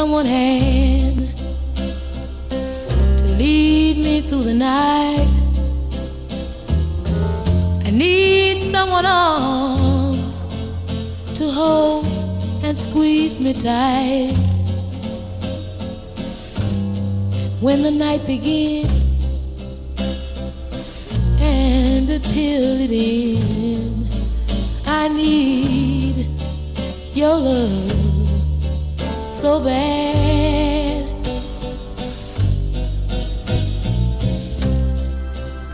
Someone hand to lead me through the night. I need someone arms to hold and squeeze me tight. When the night begins and until it ends, I need your love so bad.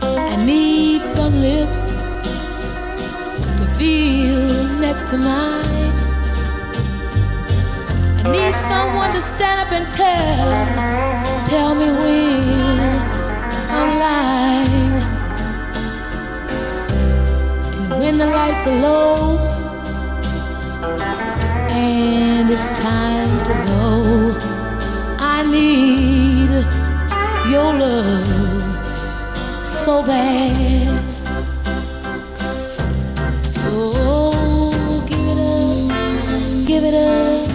I need some lips to feel next to mine. I need someone to stand up and tell, tell me when I'm lying. And when the lights are low and it's time to go. I need your love so bad. So give it up, give it up,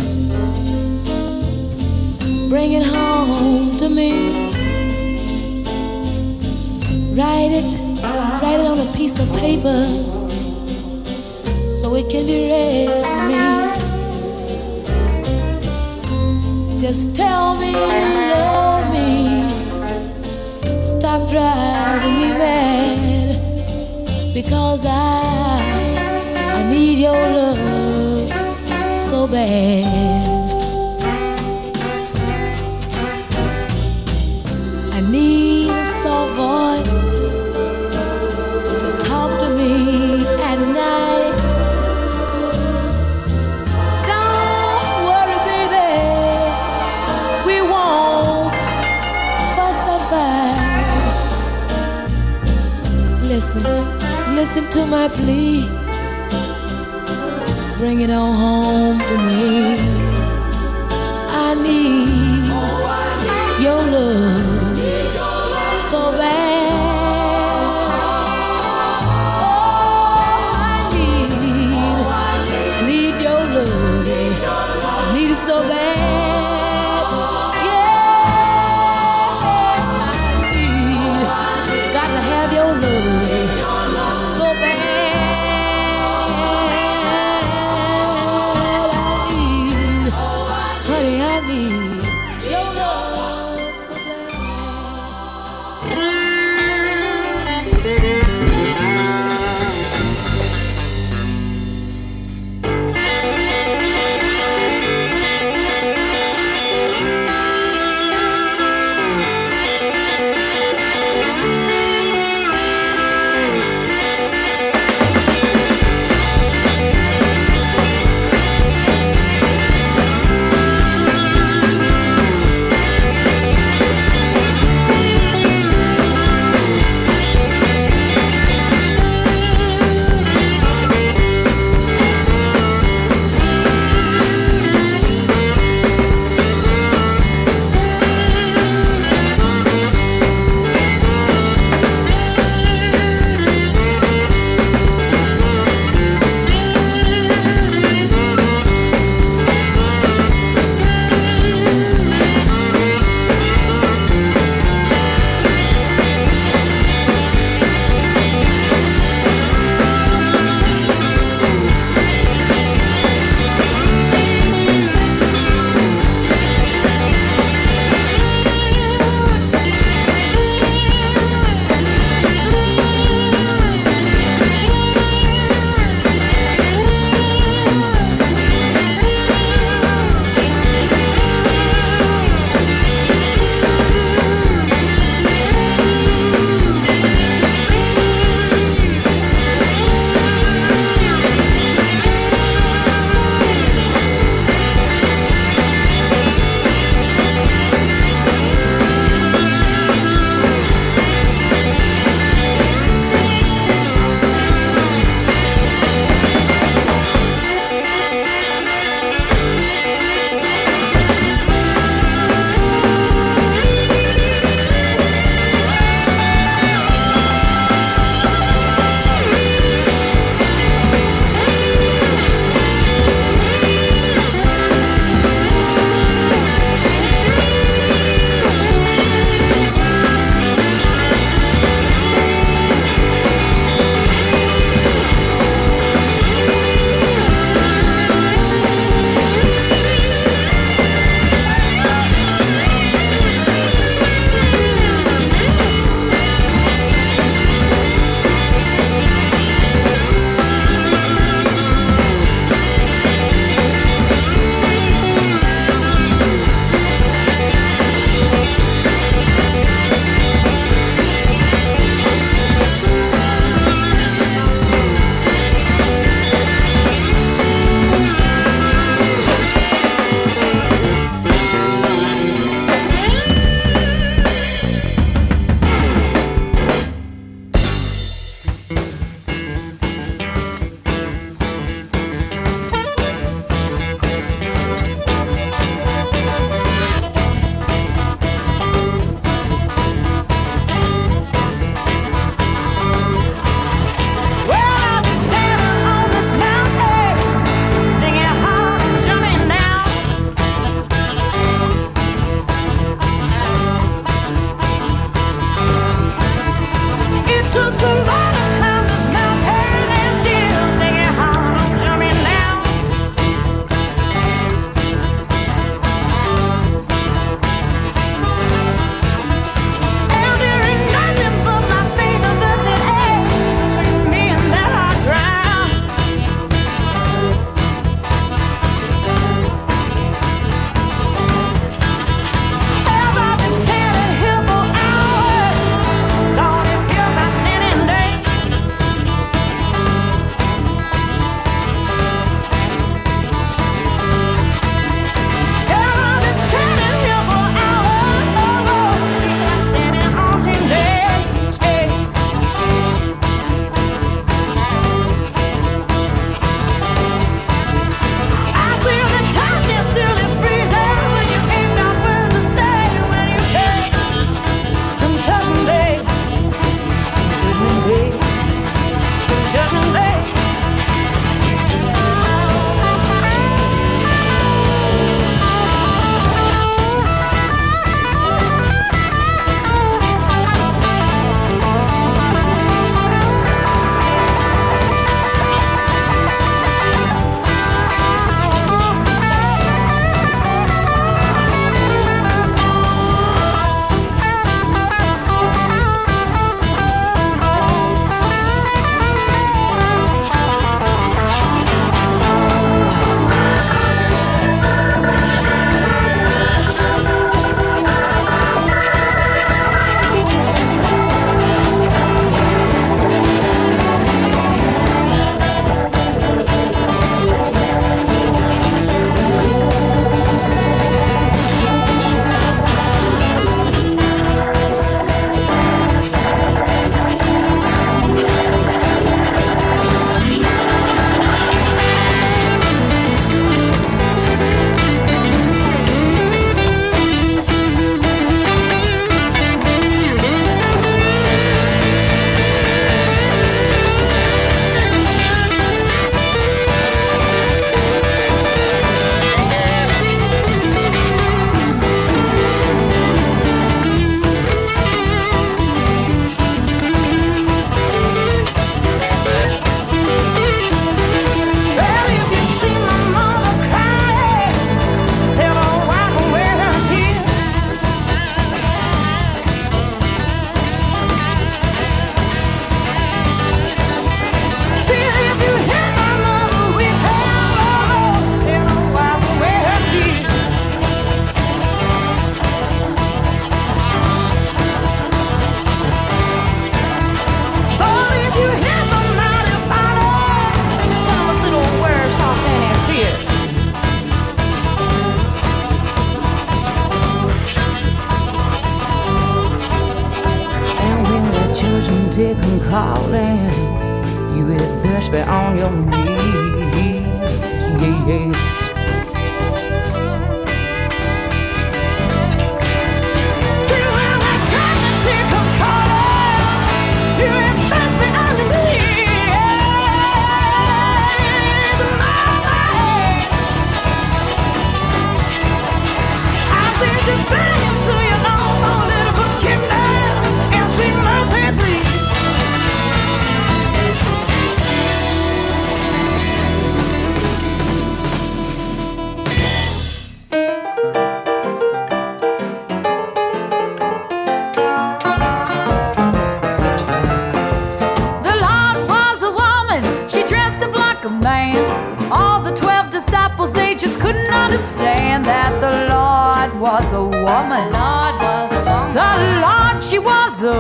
bring it home to me. Write it, write it on a piece of paper so it can be read to me. Just tell me you love me. Stop driving me mad because I I need your love so bad. Listen, listen to my plea. Bring it on home to me. I need your love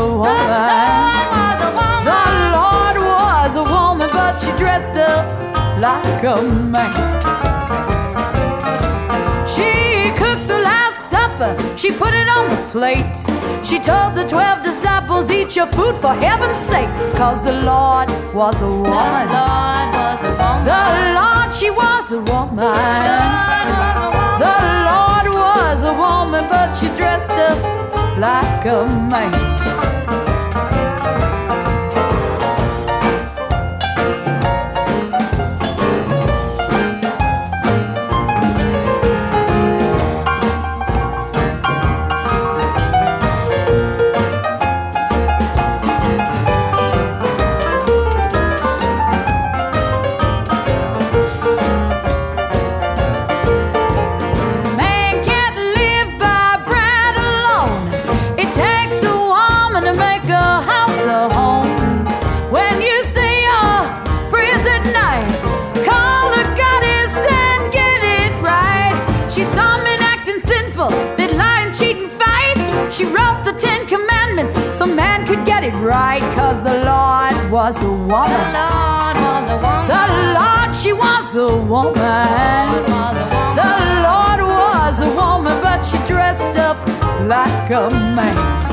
woman. The Lord was a woman, but she dressed up like a man. She cooked the Last Supper, she put it on the plate. She told the twelve disciples, Eat your food for heaven's sake, cause the Lord was a woman. The Lord was a woman. The Lord, she was a woman. The Lord was a woman, but she dressed up like a man. Was a woman. The Lord was a woman. The Lord, she was a woman. The Lord was a woman, but she dressed up like a man.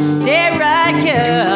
stay right here.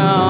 Nice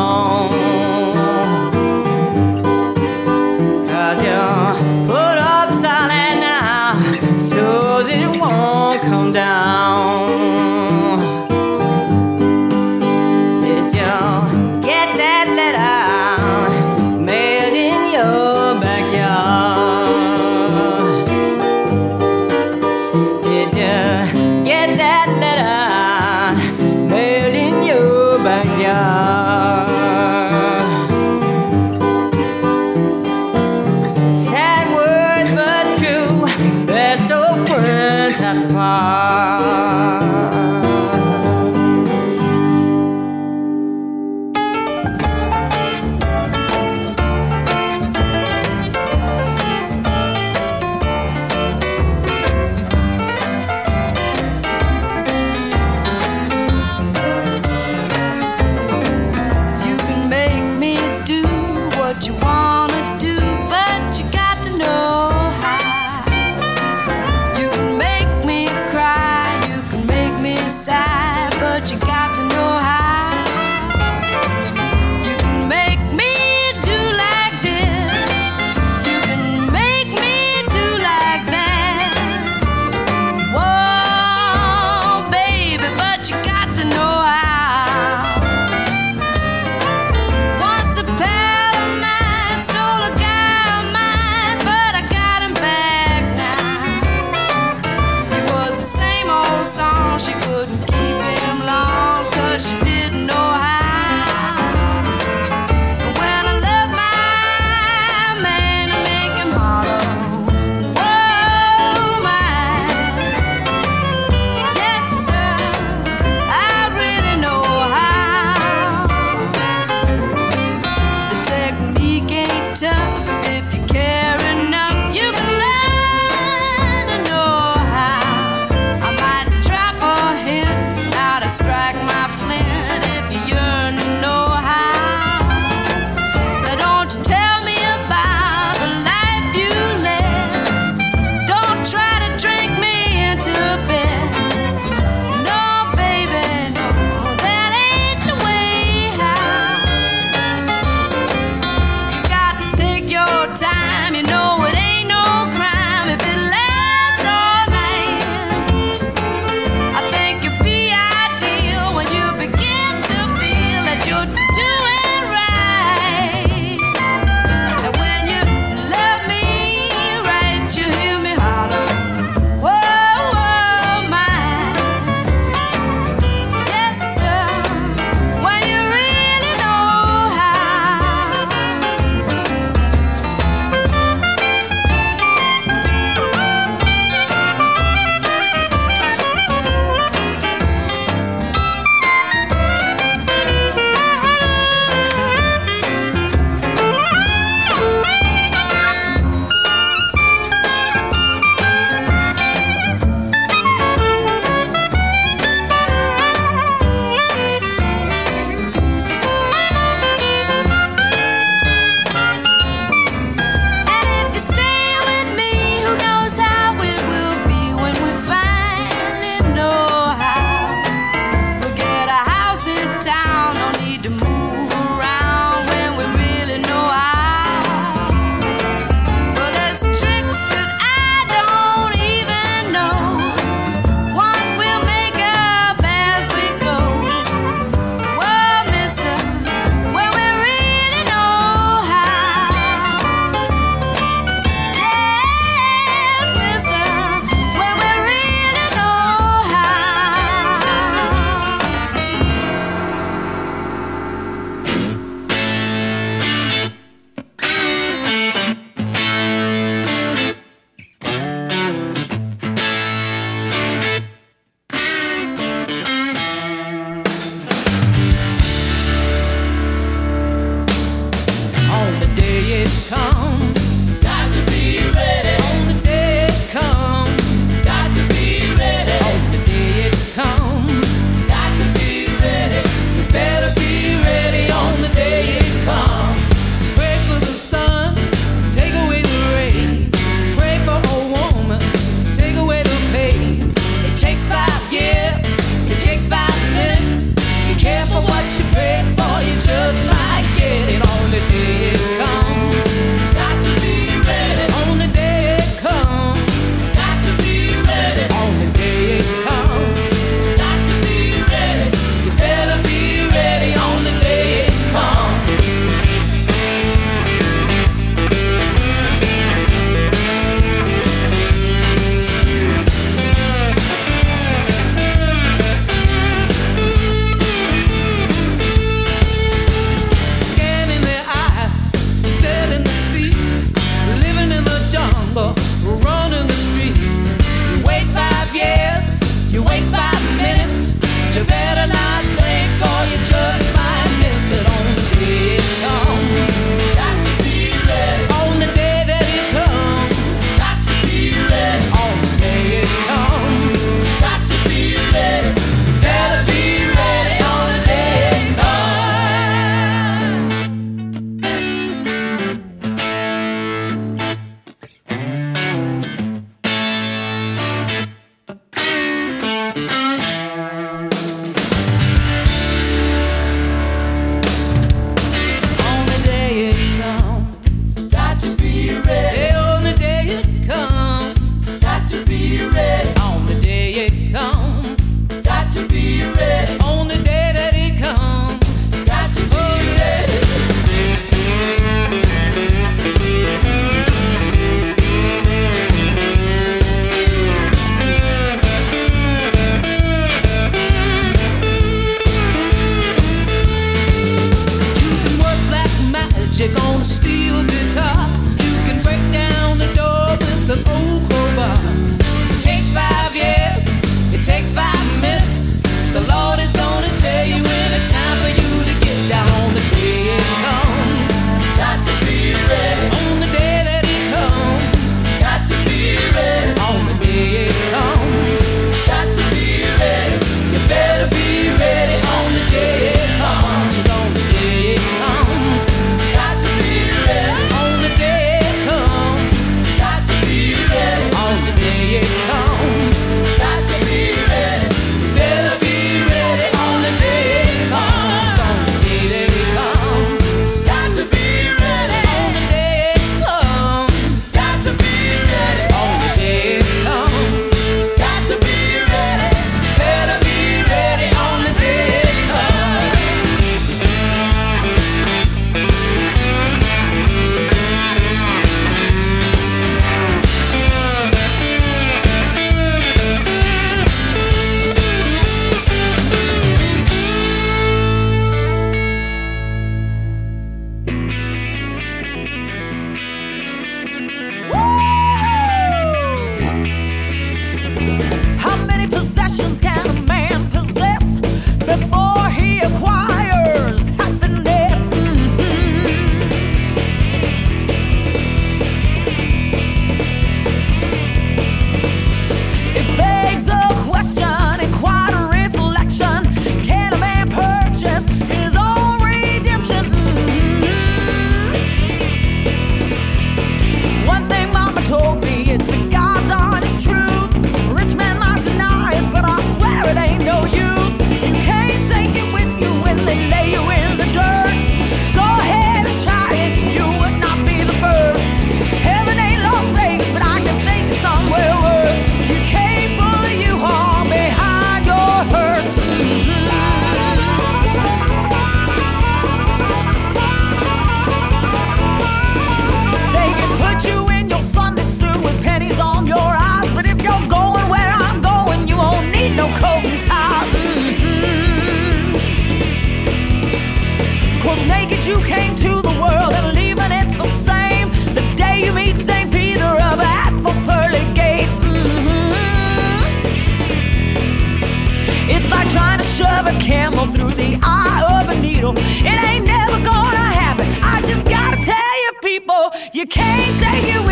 it ain't never gonna happen. I just gotta tell you, people, you can't take it.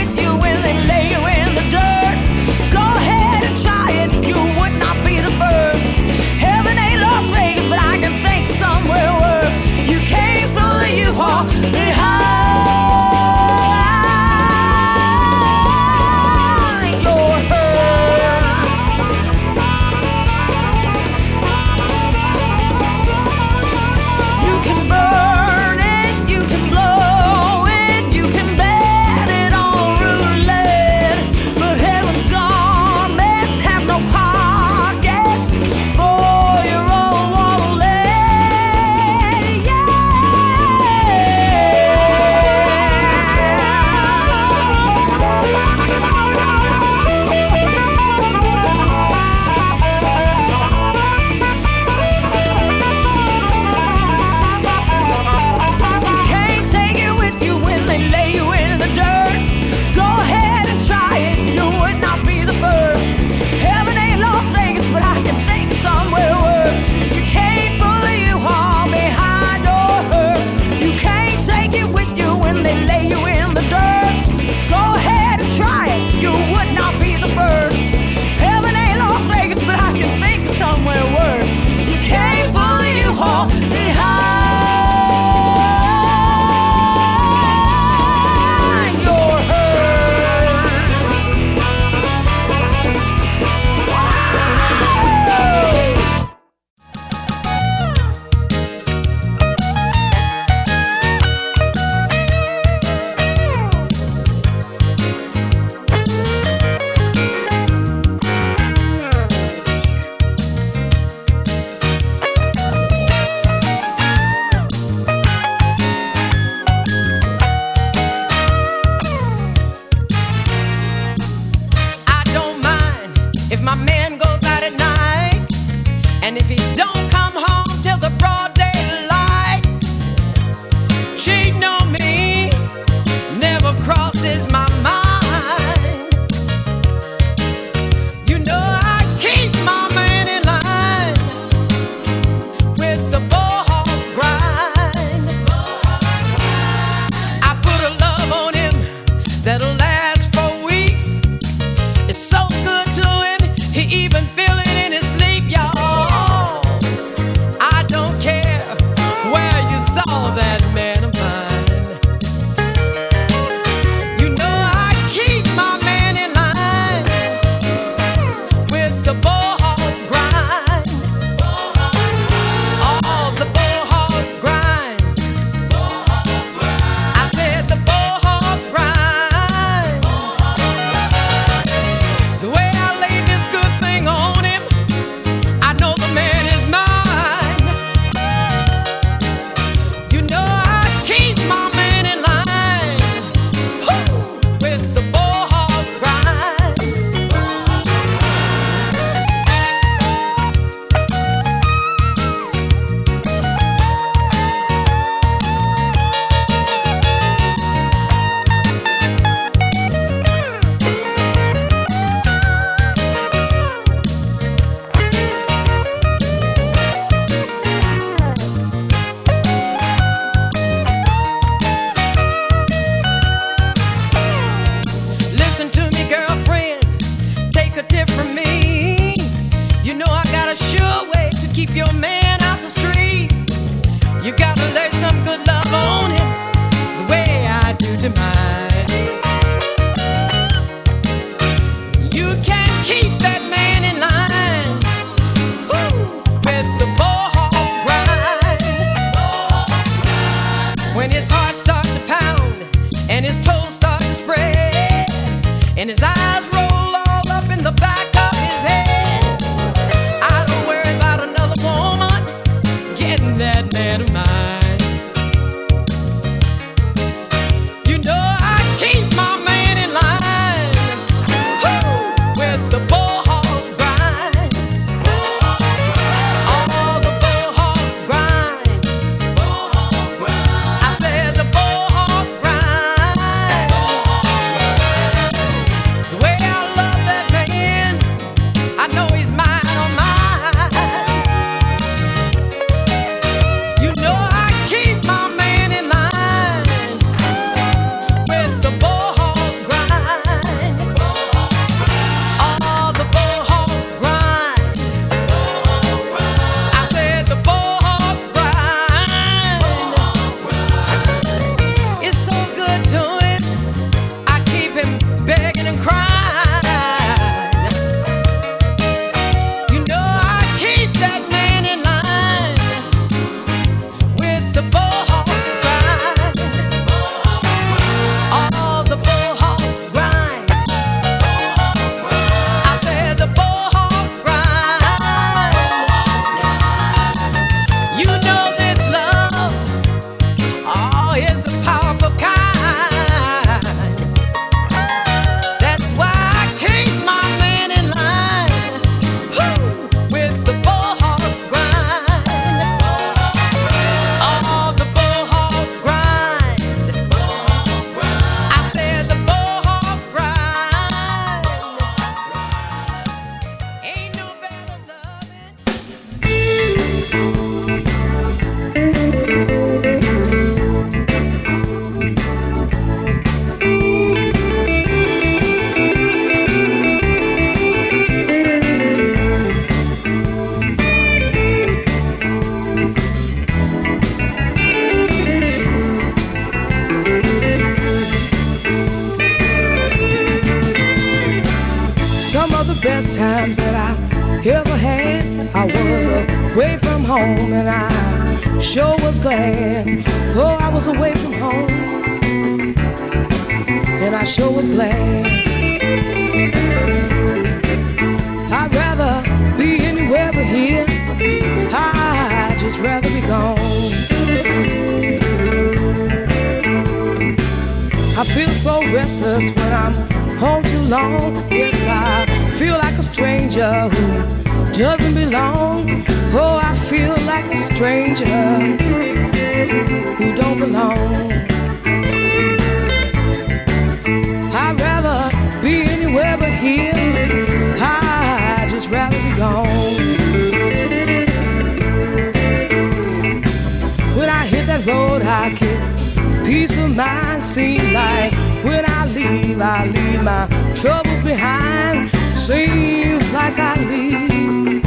Peace of mind. Seems like when I leave, I leave my troubles behind. Seems like I leave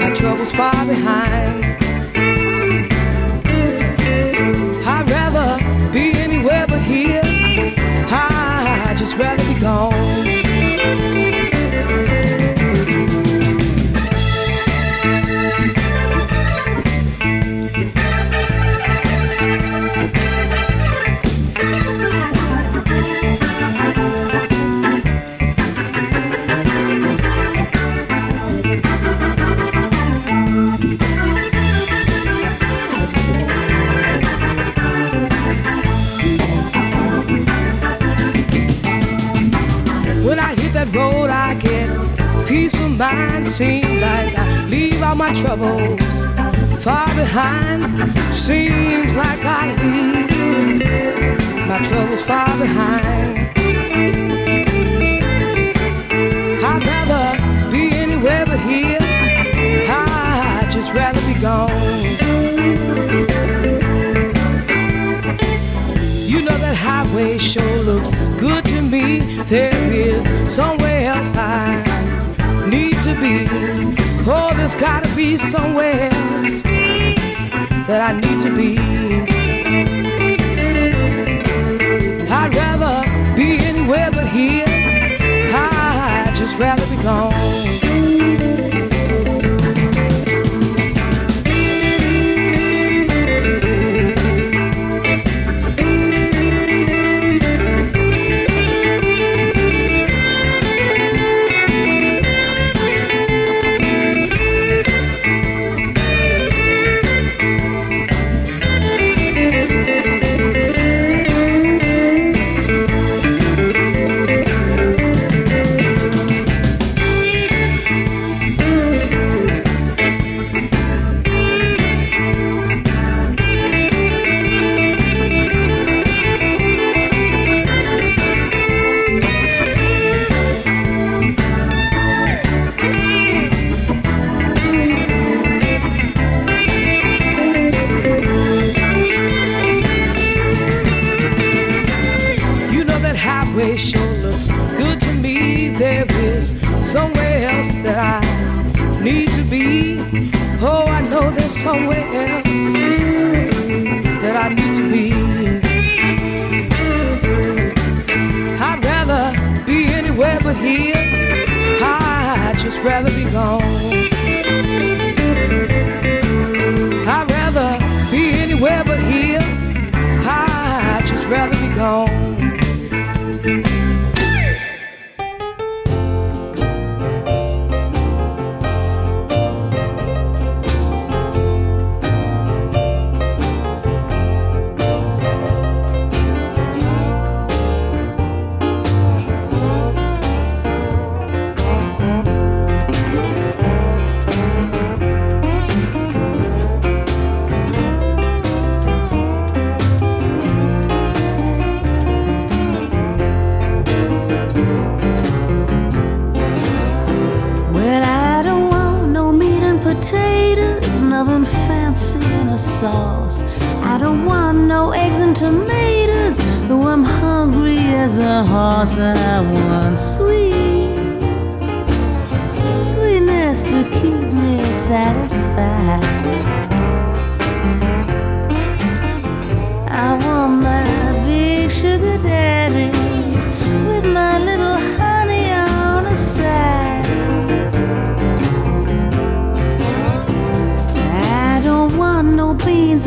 my troubles far behind. I'd rather be anywhere but here. I'd just rather be gone. Mind. Seems like I leave all my troubles far behind. Seems like I leave my troubles far behind. I'd rather be anywhere but here. I'd just rather be gone. You know that highway sure looks good to me. There is somewhere else I to be. Oh, there's gotta be somewhere else that I need to be. I'd rather be anywhere but here. I'd just rather be gone. Fancy in a sauce. I don't want no eggs and tomatoes, though I'm hungry as a horse, and I want sweet sweetness to keep me satisfied. I want my big sugar daddy with my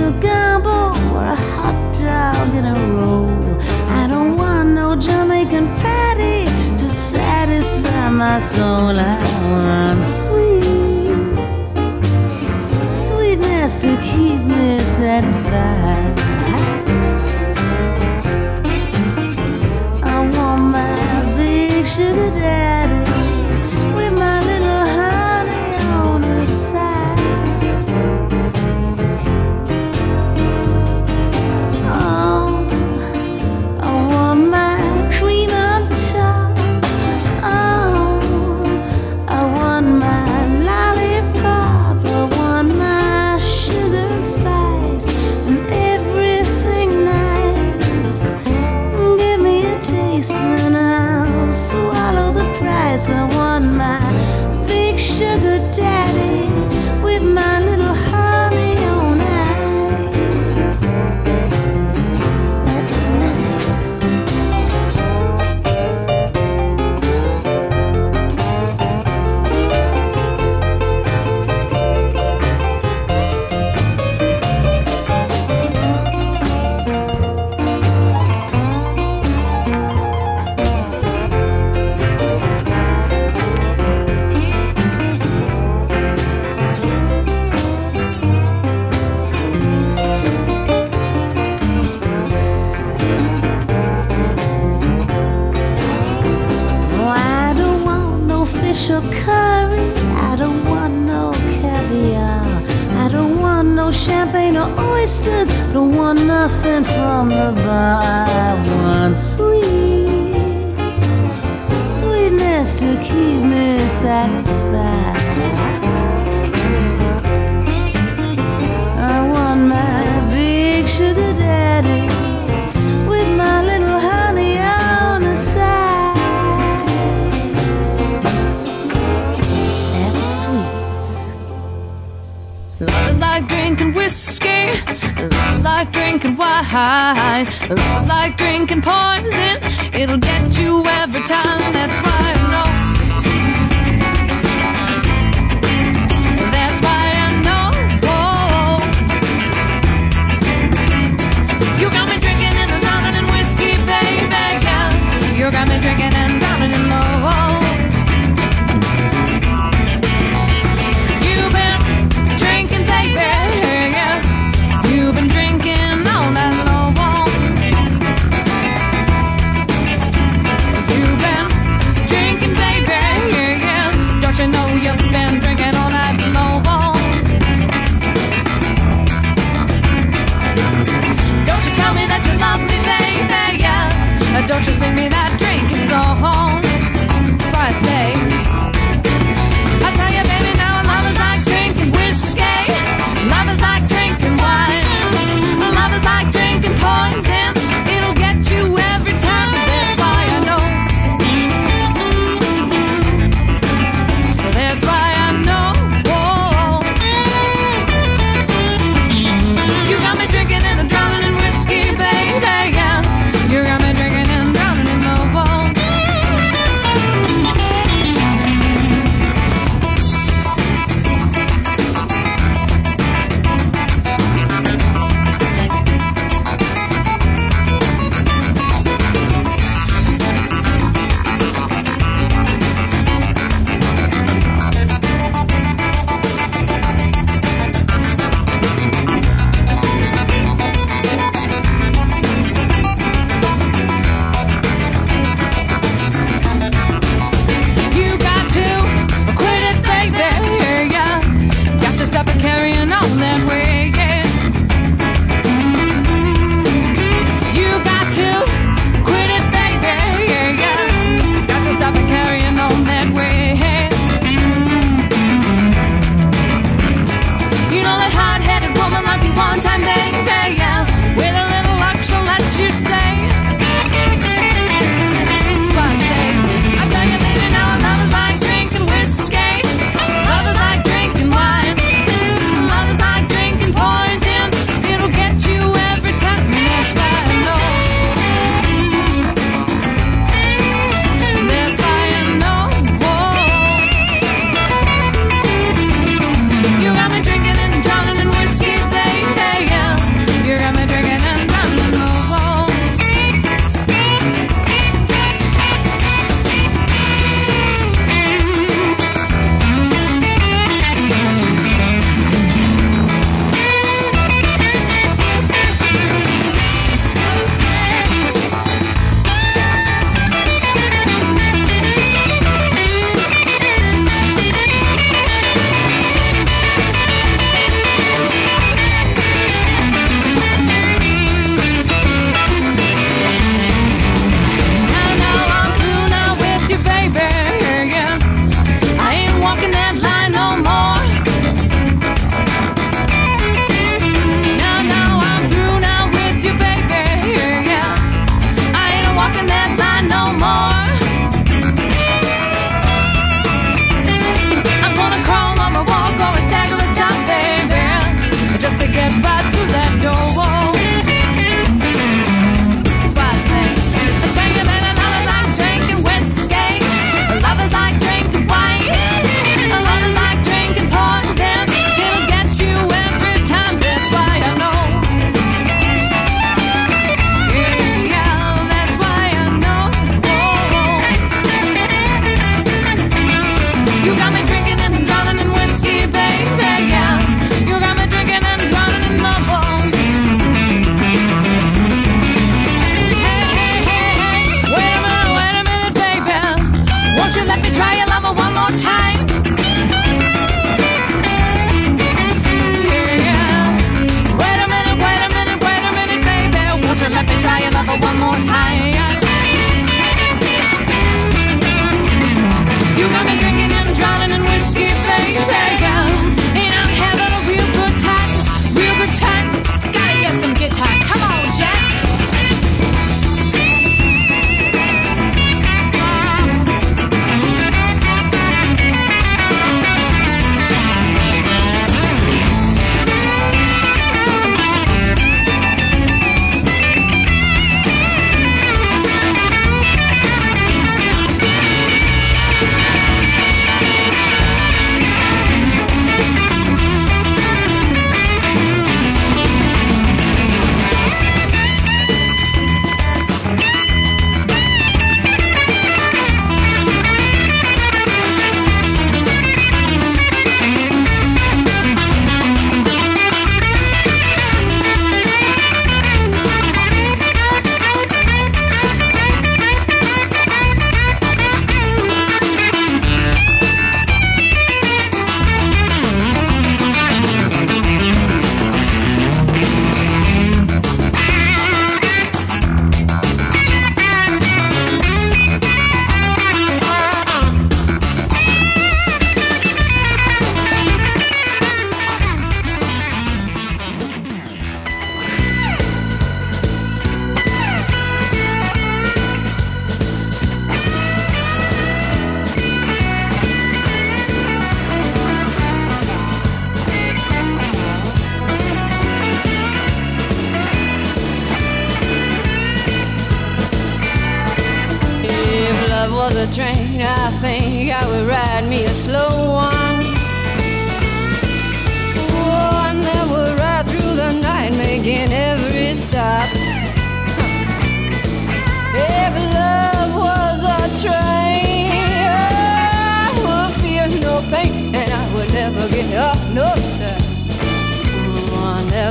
a gamble or a hot dog in a roll. I don't want no Jamaican patty to satisfy my soul. I want sweet sweetness to keep me satisfied. sing me that drinking song. That's why I say.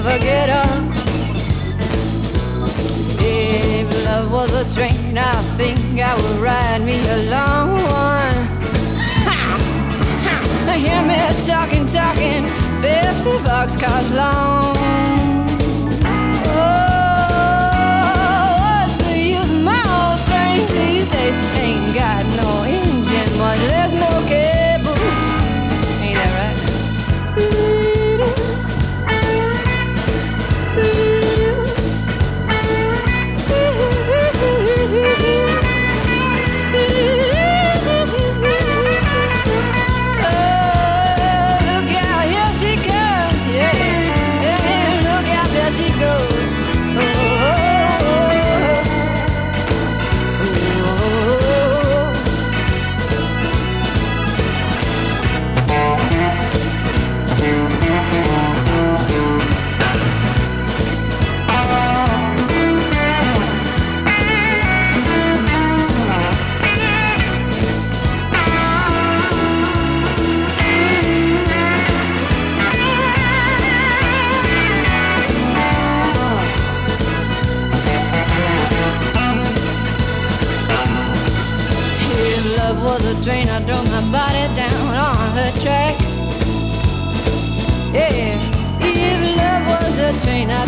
Never get up. If love was a train, I think I would ride me a long one. Ha! Ha! Hear me talking, talking, 50 bucks boxcars long. Oh, what's the use of my old trains these days?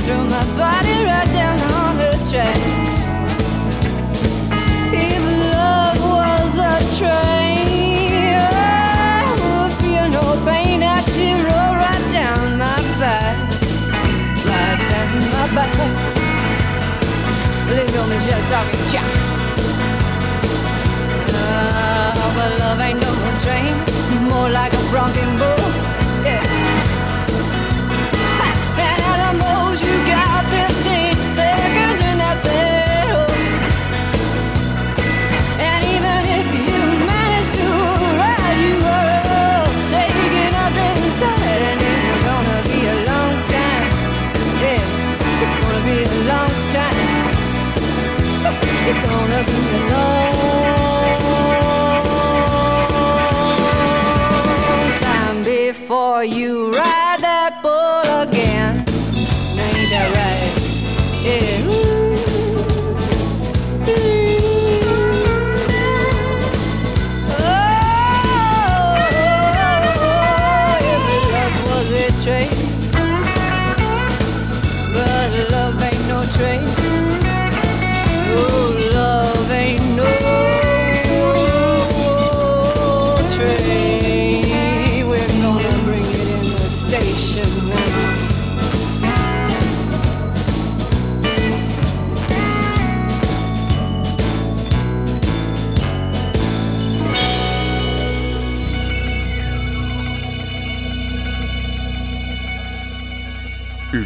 Drove my body right down on the tracks. If love was a train, I would feel no pain as she rolled right down my back. Right down my back. Little Michelle talking chop. Uh, but love ain't no train, more like a bronking bull. Gonna